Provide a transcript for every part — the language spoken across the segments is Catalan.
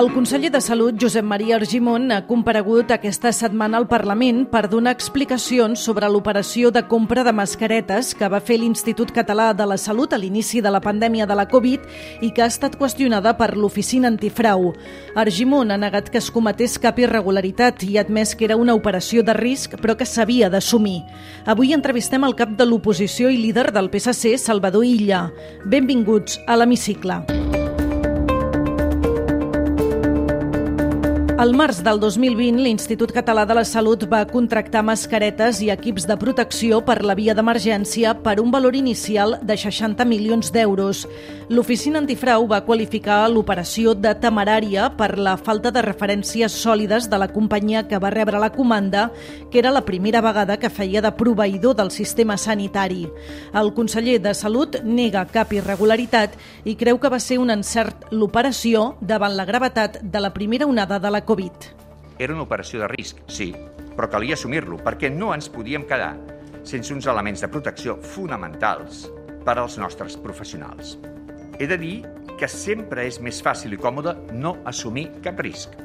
El conseller de Salut, Josep Maria Argimon, ha comparegut aquesta setmana al Parlament per donar explicacions sobre l'operació de compra de mascaretes que va fer l'Institut Català de la Salut a l'inici de la pandèmia de la Covid i que ha estat qüestionada per l'Oficina Antifrau. Argimon ha negat que es cometés cap irregularitat i ha admès que era una operació de risc però que s'havia d'assumir. Avui entrevistem el cap de l'oposició i líder del PSC, Salvador Illa. Benvinguts a l'Hemicicle. Al març del 2020, l'Institut Català de la Salut va contractar mascaretes i equips de protecció per la via d'emergència per un valor inicial de 60 milions d'euros. L'oficina antifrau va qualificar l'operació de temerària per la falta de referències sòlides de la companyia que va rebre la comanda, que era la primera vegada que feia de proveïdor del sistema sanitari. El conseller de Salut nega cap irregularitat i creu que va ser un encert l'operació davant la gravetat de la primera onada de la Covid. Era una operació de risc, sí, però calia assumir-lo perquè no ens podíem quedar sense uns elements de protecció fonamentals per als nostres professionals. He de dir que sempre és més fàcil i còmode no assumir cap risc.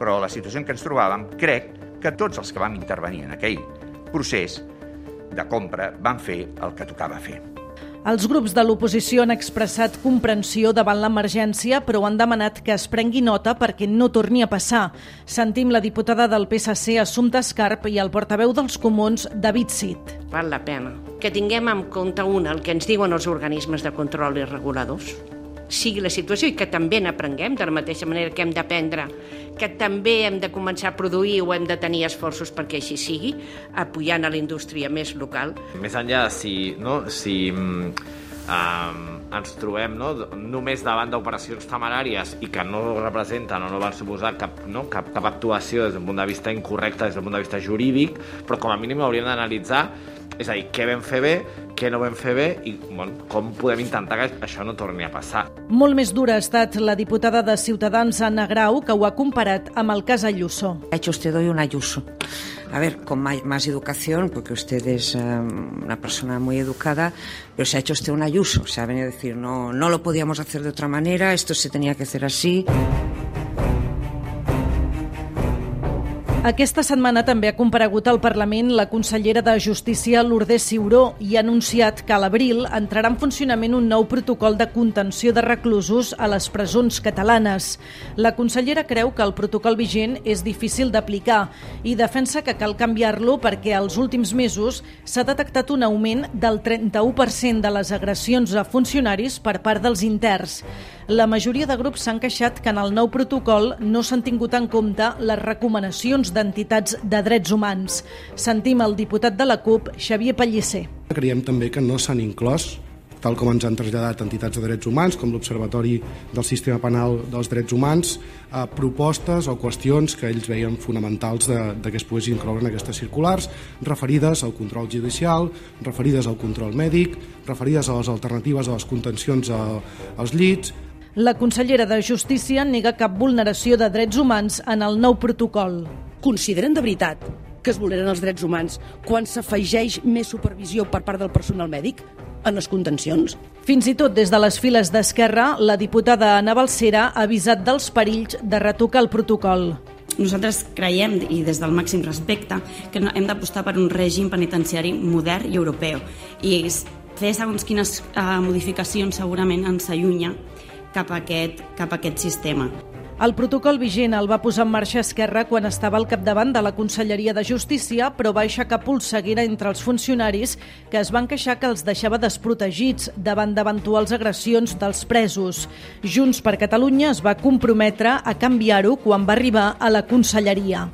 Però la situació en què ens trobàvem, crec que tots els que vam intervenir en aquell procés de compra van fer el que tocava fer. Els grups de l'oposició han expressat comprensió davant l'emergència, però han demanat que es prengui nota perquè no torni a passar. Sentim la diputada del PSC, Assumpta Escarp, i el portaveu dels comuns, David Cid. Val la pena que tinguem en compte una, el que ens diuen els organismes de control i reguladors, sigui la situació i que també n'aprenguem de la mateixa manera que hem d'aprendre que també hem de començar a produir o hem de tenir esforços perquè així sigui, apoyant a la indústria més local. Més enllà si, no, si um, ens trobem no, només davant d'operacions temeràries i que no representen o no van suposar cap, no, cap, cap actuació des d'un punt de vista incorrecte, des d'un punt de vista jurídic, però com a mínim hauríem d'analitzar és a dir, què vam fer bé, què no vam fer bé i bueno, com podem intentar que això no torni a passar. Molt més dura ha estat la diputada de Ciutadans, Anna Grau, que ho ha comparat amb el cas Ayuso. Ha hecho usted hoy un Ayuso. A ver, con más educación, porque usted es um, una persona muy educada, pero se ha hecho usted un Ayuso. Se ha venido a decir, no, no lo podíamos hacer de otra manera, esto se tenía que hacer así. Aquesta setmana també ha comparegut al Parlament la consellera de Justícia Lourdes Ciuró i ha anunciat que a l'abril entrarà en funcionament un nou protocol de contenció de reclusos a les presons catalanes. La consellera creu que el protocol vigent és difícil d'aplicar i defensa que cal canviar-lo perquè als últims mesos s'ha detectat un augment del 31% de les agressions a funcionaris per part dels interns. La majoria de grups s'han queixat que en el nou protocol no s'han tingut en compte les recomanacions d'entitats de drets humans. Sentim el diputat de la CUP, Xavier Pellicer. Creiem també que no s'han inclòs tal com ens han traslladat entitats de drets humans, com l'Observatori del Sistema Penal dels Drets Humans, a propostes o qüestions que ells veien fonamentals de, de que es poguessin incloure en aquestes circulars, referides al control judicial, referides al control mèdic, referides a les alternatives a les contencions als llits, la consellera de Justícia nega cap vulneració de drets humans en el nou protocol. Consideren de veritat que es vulneren els drets humans quan s'afegeix més supervisió per part del personal mèdic en les contencions? Fins i tot des de les files d'Esquerra, la diputada Ana Balcera ha avisat dels perills de retocar el protocol. Nosaltres creiem, i des del màxim respecte, que hem d'apostar per un règim penitenciari modern i europeu. I fer segons quines uh, modificacions segurament ens allunya cap a aquest, cap a aquest sistema. El protocol vigent el va posar en marxa Esquerra quan estava al capdavant de la Conselleria de Justícia, però va aixecar polseguera entre els funcionaris que es van queixar que els deixava desprotegits davant d'eventuals agressions dels presos. Junts per Catalunya es va comprometre a canviar-ho quan va arribar a la Conselleria.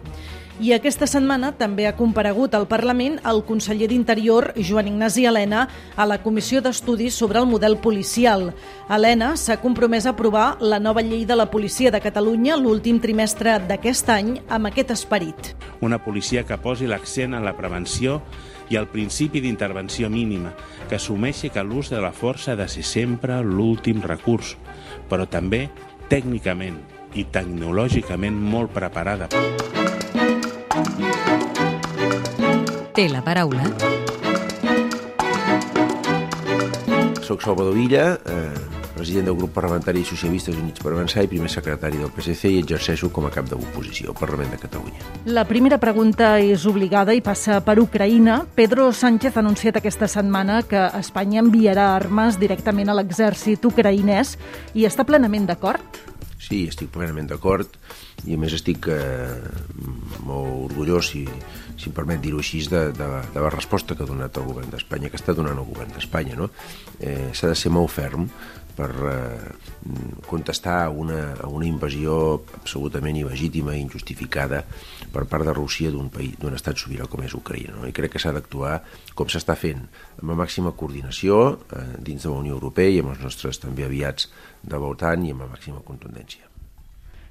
I aquesta setmana també ha comparegut al Parlament el conseller d'Interior, Joan Ignasi Helena, a la Comissió d'Estudis sobre el model policial. Helena s'ha compromès a aprovar la nova llei de la policia de Catalunya l'últim trimestre d'aquest any amb aquest esperit. Una policia que posi l'accent en la prevenció i el principi d'intervenció mínima, que assumeixi que l'ús de la força ha de ser sempre l'últim recurs, però també tècnicament i tecnològicament molt preparada. Té la paraula. Soc Salvador Illa, eh, president del grup parlamentari Socialistes Units per Avançar i primer secretari del PSC i exerceixo com a cap de l'oposició al Parlament de Catalunya. La primera pregunta és obligada i passa per Ucraïna. Pedro Sánchez ha anunciat aquesta setmana que Espanya enviarà armes directament a l'exèrcit ucraïnès i està plenament d'acord? Sí, estic plenament d'acord i a més estic eh, molt orgullós, si, si em permet dir-ho així, de, de, de la resposta que ha donat el govern d'Espanya, que està donant el govern d'Espanya. No? Eh, S'ha de ser molt ferm per eh, contestar a una, a una invasió absolutament il·legítima i injustificada per part de Rússia d'un país d'un estat sobirà com és Ucraïna. No? I crec que s'ha d'actuar com s'està fent, amb la màxima coordinació eh, dins de la Unió Europea i amb els nostres també aviats de l'OTAN i amb la màxima contundència.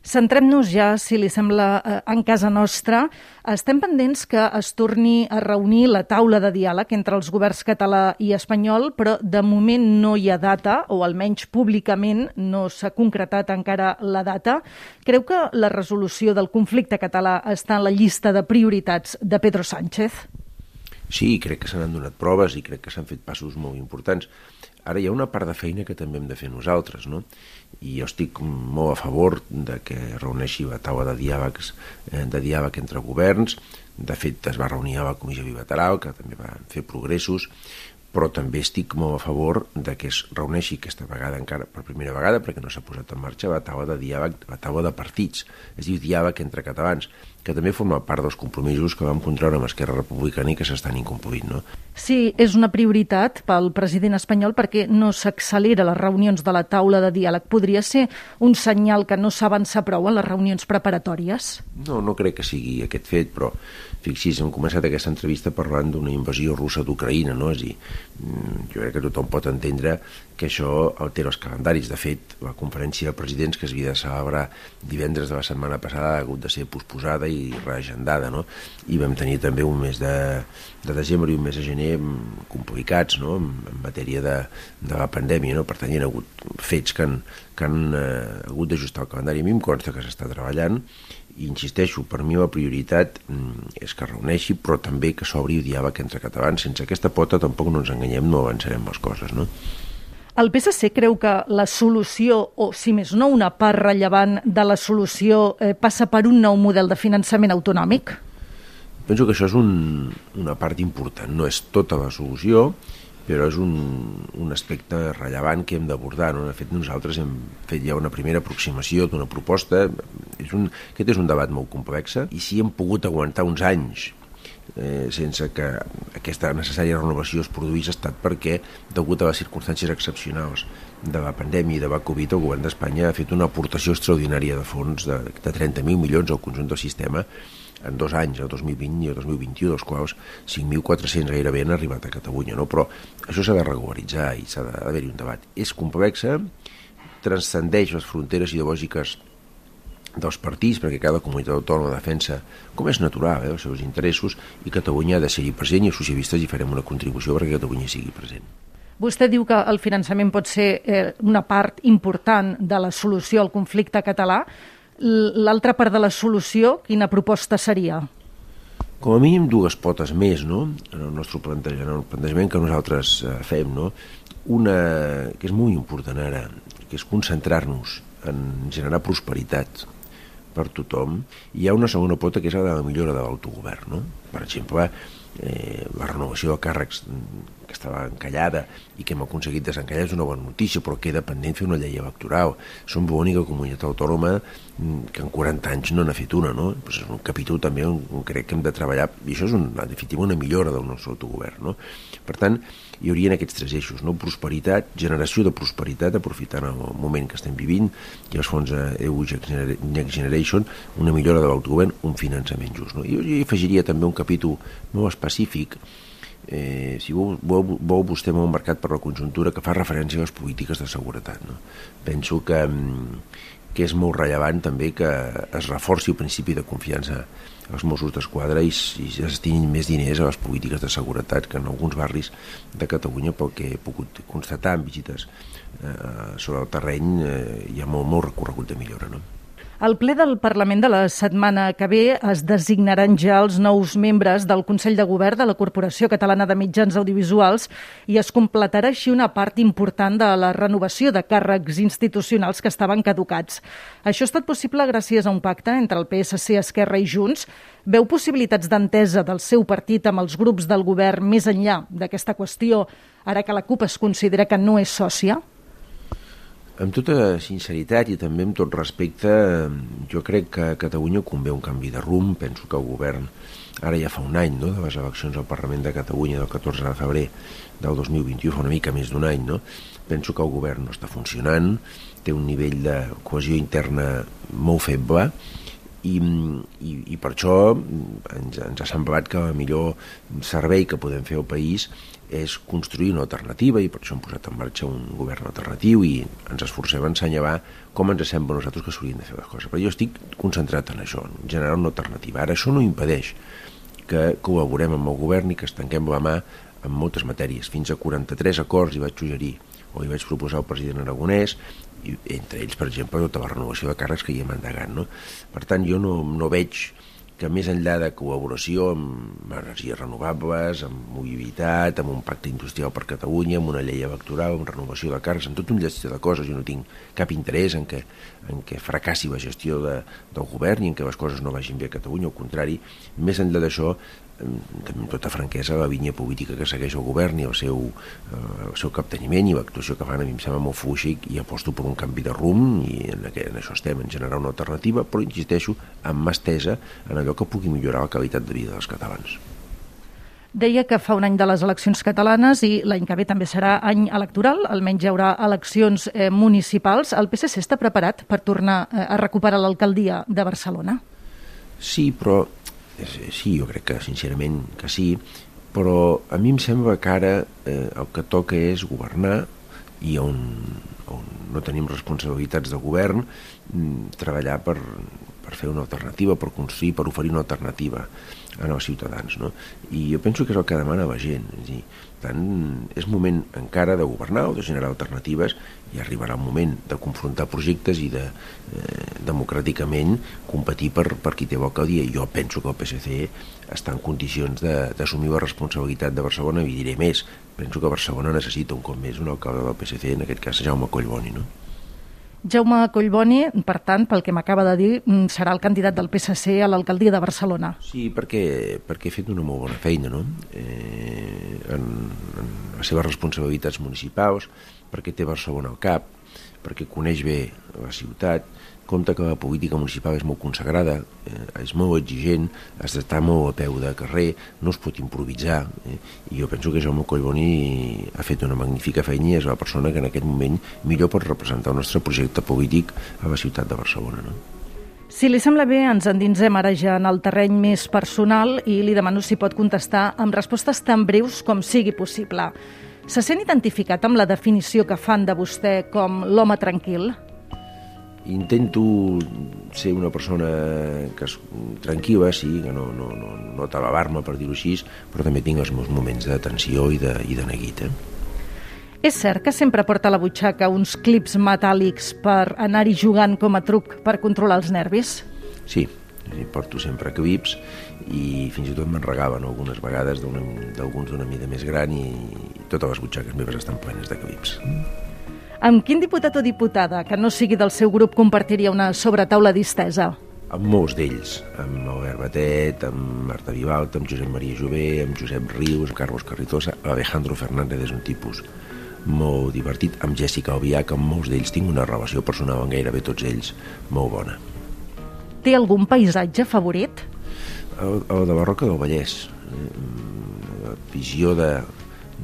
Centrem-nos ja, si li sembla, eh, en casa nostra. Estem pendents que es torni a reunir la taula de diàleg entre els governs català i espanyol, però de moment no hi ha data, o almenys públicament no s'ha concretat encara la data. Creu que la resolució del conflicte català està en la llista de prioritats de Pedro Sánchez? Sí, crec que se n'han donat proves i crec que s'han fet passos molt importants. Ara hi ha una part de feina que també hem de fer nosaltres, no? i jo estic molt a favor de que reuneixi la taula de diàlegs eh, de diàleg entre governs. De fet es va reunir a la comissió bilateral que també va fer progressos però també estic molt a favor de que es reuneixi aquesta vegada encara per primera vegada perquè no s'ha posat en marxa la taula de diàleg, la taula de partits. Es diu diàleg entre catalans que també forma part dels compromisos que vam contraure amb Esquerra Republicana i que s'estan incomplint. No? Sí, és una prioritat pel president espanyol perquè no s'accelera les reunions de la taula de diàleg. Podria ser un senyal que no s'avança prou en les reunions preparatòries? No, no crec que sigui aquest fet, però fixi's, hem començat aquesta entrevista parlant d'una invasió russa d'Ucraïna, no? És a dir, mm, jo crec que tothom pot entendre que això altera els calendaris. De fet, la conferència de presidents que es havia de celebrar divendres de la setmana passada ha hagut de ser posposada i reagendada, no? I vam tenir també un mes de, de desembre i un mes de gener complicats, no?, en, matèria de, de la pandèmia, no? Per tant, hi ha hagut fets que han, que han eh, hagut d'ajustar el calendari. A mi em consta que s'està treballant i insisteixo, per mi la prioritat mm, és que reuneixi, però també que s'obri el diàleg entre catalans. Sense aquesta pota tampoc no ens enganyem, no avançarem les coses, no? El PSC creu que la solució, o si més no una part rellevant de la solució, eh, passa per un nou model de finançament autonòmic? Penso que això és un, una part important, no és tota la solució, però és un, un aspecte rellevant que hem d'abordar. No? De fet, nosaltres hem fet ja una primera aproximació d'una proposta. És un, aquest és un debat molt complex i si hem pogut aguantar uns anys eh, sense que aquesta necessària renovació es produís ha estat perquè, degut a les circumstàncies excepcionals de la pandèmia i de la Covid, el govern d'Espanya ha fet una aportació extraordinària de fons de, de 30.000 milions al conjunt del sistema en dos anys, el 2020 i el 2021, dels quals 5.400 gairebé han arribat a Catalunya. No? Però això s'ha de regularitzar i s'ha d'haver-hi un debat. És complexa, transcendeix les fronteres ideològiques dels partits, perquè cada comunitat autònoma defensa, com és natural, eh, els seus interessos, i Catalunya ha de ser-hi present i els socialistes hi farem una contribució perquè Catalunya sigui present. Vostè diu que el finançament pot ser eh, una part important de la solució al conflicte català. L'altra part de la solució, quina proposta seria? Com a mínim dues potes més, no?, en el nostre plantejament, en el plantejament que nosaltres eh, fem, no?, una que és molt important ara, que és concentrar-nos en generar prosperitat, per tothom, hi ha una segona pota que és la de la millora de l'autogovern. No? Per exemple, eh, la renovació de càrrecs que estava encallada i que hem aconseguit desencallar és una bona notícia, però queda pendent fer una llei electoral. Som l'única comunitat autònoma mm, que en 40 anys no n'ha fet una, no? Pues és un capítol també on, crec que hem de treballar, i això és en definitiva una millora del nostre autogovern, no? Per tant, hi haurien aquests tres eixos, no? prosperitat, generació de prosperitat, aprofitant el moment que estem vivint, i els fons EU Next Generation, una millora de l'autogovern, un finançament just. No? I jo afegiria també un capítol molt específic eh, si vol, vol, vol vostè molt marcat per la conjuntura que fa referència a les polítiques de seguretat. No? Penso que, mm, que és molt rellevant també que es reforci el principi de confiança els Mossos d'Esquadra i, i es destinin més diners a les polítiques de seguretat que en alguns barris de Catalunya pel que he pogut constatar en visites eh, sobre el terreny eh, hi ha molt, molt recorregut de millora. No? Al ple del Parlament de la setmana que ve es designaran ja els nous membres del Consell de Govern de la Corporació Catalana de Mitjans Audiovisuals i es completarà així una part important de la renovació de càrrecs institucionals que estaven caducats. Això ha estat possible gràcies a un pacte entre el PSC, Esquerra i Junts. Veu possibilitats d'entesa del seu partit amb els grups del govern més enllà d'aquesta qüestió, ara que la CUP es considera que no és sòcia? Amb tota sinceritat i també amb tot respecte, jo crec que a Catalunya convé un canvi de rumb. Penso que el govern, ara ja fa un any, no?, de les eleccions al Parlament de Catalunya del 14 de febrer del 2021, fa una mica més d'un any, no? Penso que el govern no està funcionant, té un nivell de cohesió interna molt feble, i, i, i per això ens, ens ha semblat que el millor servei que podem fer al país és construir una alternativa i per això hem posat en marxa un govern alternatiu i ens esforcem a ensenyavar com ens sembla a nosaltres que s'haurien de fer les coses. Però jo estic concentrat en això, en generar una alternativa. Ara això no impedeix que col·laborem amb el govern i que estanquem la mà en moltes matèries. Fins a 43 acords hi vaig suggerir o hi vaig proposar al president Aragonès i entre ells, per exemple, tota la renovació de càrrecs que hi hem endegat. No? Per tant, jo no, no veig que més enllà de col·laboració amb energies renovables, amb mobilitat, amb un pacte industrial per Catalunya, amb una llei electoral, amb renovació de càrrecs, amb tot un llest de coses, jo no tinc cap interès en què, en què fracassi la gestió de, del govern i en què les coses no vagin bé a Catalunya, al contrari, més enllà d'això, amb tota franquesa la línia política que segueix el govern i el seu, eh, el seu capteniment i l'actuació que fan a mi em sembla molt fluixa i aposto per un canvi de rumb i en, aquest, en això estem, en generar una alternativa però insisteixo amb mà estesa en allò que pugui millorar la qualitat de vida dels catalans. Deia que fa un any de les eleccions catalanes i l'any que ve també serà any electoral, almenys hi haurà eleccions eh, municipals. El PSC està preparat per tornar eh, a recuperar l'alcaldia de Barcelona? Sí, però sí, jo crec que sincerament que sí, però a mi em sembla que ara eh, el que toca és governar i on, on no tenim responsabilitats de govern mm, treballar per, per fer una alternativa, per construir, per oferir una alternativa als ciutadans. No? I jo penso que és el que demana la gent. És dir, tant, és moment encara de governar o de generar alternatives i arribarà un moment de confrontar projectes i de eh, democràticament competir per, per qui té boca dia. Jo penso que el PSC està en condicions d'assumir la responsabilitat de Barcelona i diré més, penso que Barcelona necessita un cop més un alcalde del PSC, en aquest cas Jaume Collboni, no? Jaume Collboni, per tant, pel que m'acaba de dir, mm, serà el candidat del PSC a l'alcaldia de Barcelona. Sí, perquè, perquè he fet una molt bona feina, no? Eh, en, en les seves responsabilitats municipals, perquè té Barcelona al cap, perquè coneix bé la ciutat, compte que la política municipal és molt consagrada, eh, és molt exigent, has d'estar molt a peu de carrer, no es pot improvisar, eh, i jo penso que Jaume Collboni ha fet una magnífica feina i és la persona que en aquest moment millor pot representar el nostre projecte polític a la ciutat de Barcelona. No? Si li sembla bé, ens endinsem ara ja en el terreny més personal i li demano si pot contestar amb respostes tan breus com sigui possible. Se sent identificat amb la definició que fan de vostè com l'home tranquil? Intento ser una persona que és tranquil·la, sí, que no, no, no, no talabar-me, per dir-ho així, però també tinc els meus moments de tensió i de, i de neguit. Eh? És cert que sempre porta a la butxaca uns clips metàl·lics per anar-hi jugant com a truc per controlar els nervis? Sí, porto sempre clips i fins i tot me'n regaven algunes vegades d'alguns d'una mida més gran i totes les butxaques meves estan plenes de clips. Amb quin diputat o diputada que no sigui del seu grup compartiria una sobretaula distesa? Amb molts d'ells, amb Albert Batet, amb Marta Vivalta, amb Josep Maria Jové, amb Josep Rius, amb Carlos Carritosa, Alejandro Fernández és un tipus molt divertit, amb Jessica Albiach, amb molts d'ells tinc una relació personal amb gairebé tots ells molt bona. Té algun paisatge favorit? El de Barroca del Vallès. Eh, la visió de,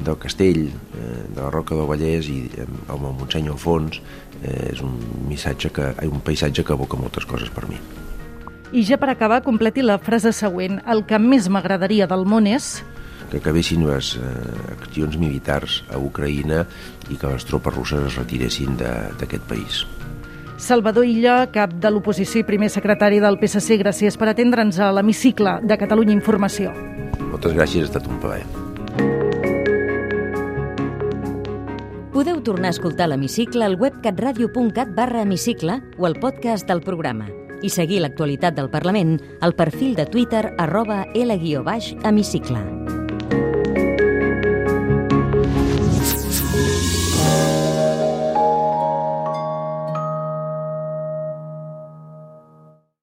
del castell, eh, de la Roca del Vallès i eh, amb el Montseny al fons eh, és un missatge que, un paisatge que evoca moltes coses per mi. I ja per acabar, completi la frase següent. El que més m'agradaria del món és... Que acabessin les eh, accions militars a Ucraïna i que les tropes russes es retiressin d'aquest país. Salvador Illa, cap de l'oposició i primer secretari del PSC, gràcies per atendre'ns a l'hemicicle de Catalunya Informació. Moltes gràcies, ha estat un plaer. Podeu tornar a escoltar l'Hemicicle al web catradio.cat barra hemicicle o al podcast del programa. i seguir l'actualitat del Parlament al perfil de Twitter arroba L-hemicicle.